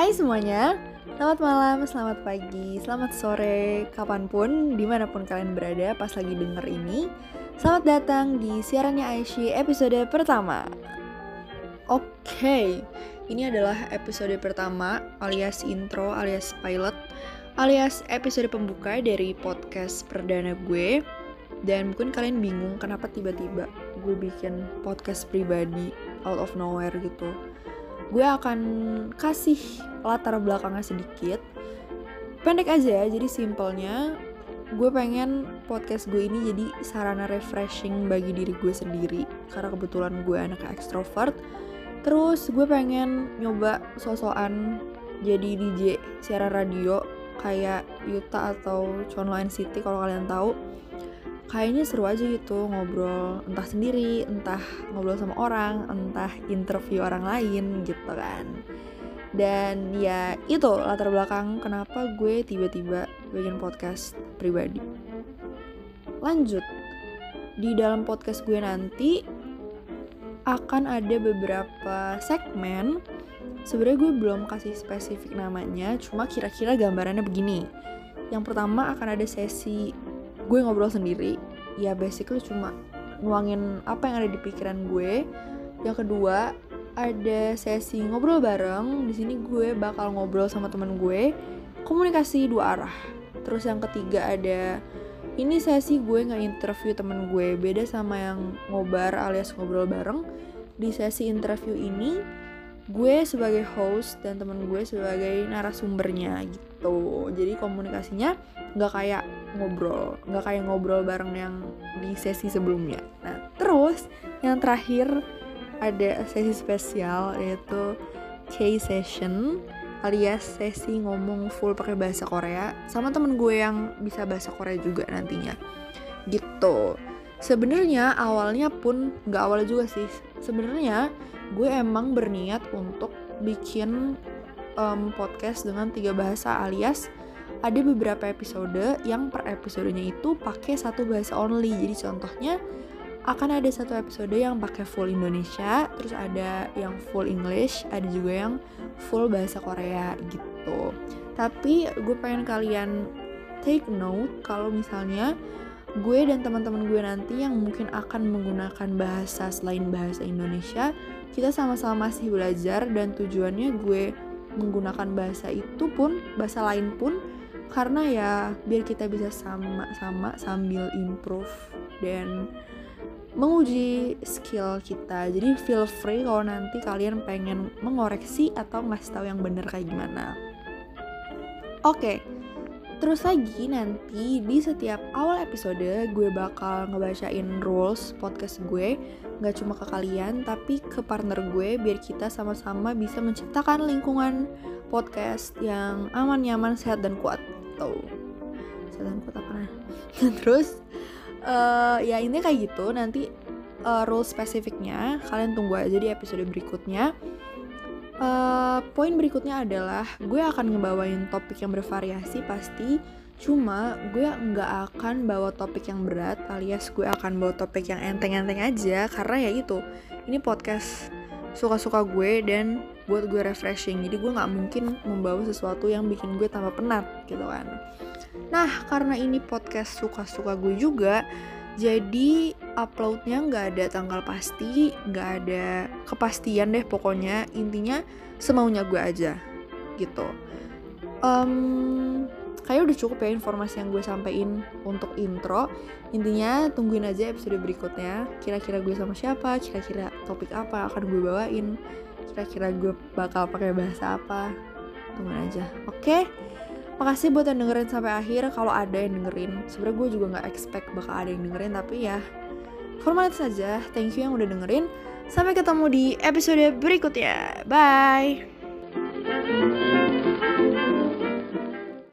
Hai semuanya, selamat malam, selamat pagi, selamat sore, kapan pun, di mana pun kalian berada pas lagi denger ini. Selamat datang di siarannya Aishi episode pertama. Oke, ini adalah episode pertama alias intro alias pilot alias episode pembuka dari podcast perdana gue. Dan mungkin kalian bingung kenapa tiba-tiba gue bikin podcast pribadi out of nowhere gitu gue akan kasih latar belakangnya sedikit. Pendek aja ya jadi simpelnya gue pengen podcast gue ini jadi sarana refreshing bagi diri gue sendiri. Karena kebetulan gue anak ekstrovert. Terus gue pengen nyoba sosokan jadi DJ siaran radio kayak Yuta atau Chonlo NCT kalau kalian tahu kayaknya seru aja gitu ngobrol entah sendiri, entah ngobrol sama orang, entah interview orang lain gitu kan. Dan ya itu latar belakang kenapa gue tiba-tiba bikin podcast pribadi. Lanjut, di dalam podcast gue nanti akan ada beberapa segmen. Sebenarnya gue belum kasih spesifik namanya, cuma kira-kira gambarannya begini. Yang pertama akan ada sesi gue ngobrol sendiri ya basically cuma nuangin apa yang ada di pikiran gue. Yang kedua ada sesi ngobrol bareng. Di sini gue bakal ngobrol sama temen gue komunikasi dua arah. Terus yang ketiga ada ini sesi gue nggak interview temen gue. Beda sama yang ngobar alias ngobrol bareng. Di sesi interview ini gue sebagai host dan temen gue sebagai narasumbernya gitu. Jadi komunikasinya nggak kayak ngobrol nggak kayak ngobrol bareng yang di sesi sebelumnya. Nah terus yang terakhir ada sesi spesial yaitu K session alias sesi ngomong full pakai bahasa Korea sama temen gue yang bisa bahasa Korea juga nantinya. Gitu. Sebenarnya awalnya pun nggak awal juga sih. Sebenarnya gue emang berniat untuk bikin um, podcast dengan tiga bahasa alias ada beberapa episode yang per episodenya itu pakai satu bahasa only. Jadi contohnya akan ada satu episode yang pakai full Indonesia terus ada yang full English ada juga yang full bahasa Korea gitu. Tapi gue pengen kalian take note kalau misalnya gue dan teman-teman gue nanti yang mungkin akan menggunakan bahasa selain bahasa Indonesia kita sama-sama masih belajar dan tujuannya gue menggunakan bahasa itu pun bahasa lain pun karena ya biar kita bisa sama-sama sambil improve dan menguji skill kita jadi feel free kalau nanti kalian pengen mengoreksi atau ngasih tahu yang bener kayak gimana oke okay. Terus lagi nanti di setiap awal episode gue bakal ngebacain rules podcast gue. Gak cuma ke kalian tapi ke partner gue biar kita sama-sama bisa menciptakan lingkungan podcast yang aman, nyaman, sehat, dan kuat. Tuh. Sehat dan kuat apa nah? Terus uh, ya ini kayak gitu. Nanti uh, rules spesifiknya kalian tunggu aja di episode berikutnya Uh, poin berikutnya adalah gue akan ngebawain topik yang bervariasi pasti. Cuma gue nggak akan bawa topik yang berat alias gue akan bawa topik yang enteng-enteng aja. Karena ya itu ini podcast suka-suka gue dan buat gue refreshing. Jadi gue nggak mungkin membawa sesuatu yang bikin gue tambah penat gitu kan. Nah karena ini podcast suka-suka gue juga jadi uploadnya nggak ada tanggal pasti nggak ada kepastian deh pokoknya. Intinya semaunya gue aja gitu. Um, kayak udah cukup ya informasi yang gue sampaikan untuk intro. Intinya tungguin aja episode berikutnya. Kira-kira gue sama siapa kira-kira topik apa akan gue bawain kira-kira gue bakal pakai bahasa apa tungguin aja oke? okay? Makasih buat yang dengerin sampai akhir kalau ada yang dengerin. Sebenernya gue juga gak expect bakal ada yang dengerin tapi ya formalitas saja. Thank you yang udah dengerin. Sampai ketemu di episode berikutnya. Bye.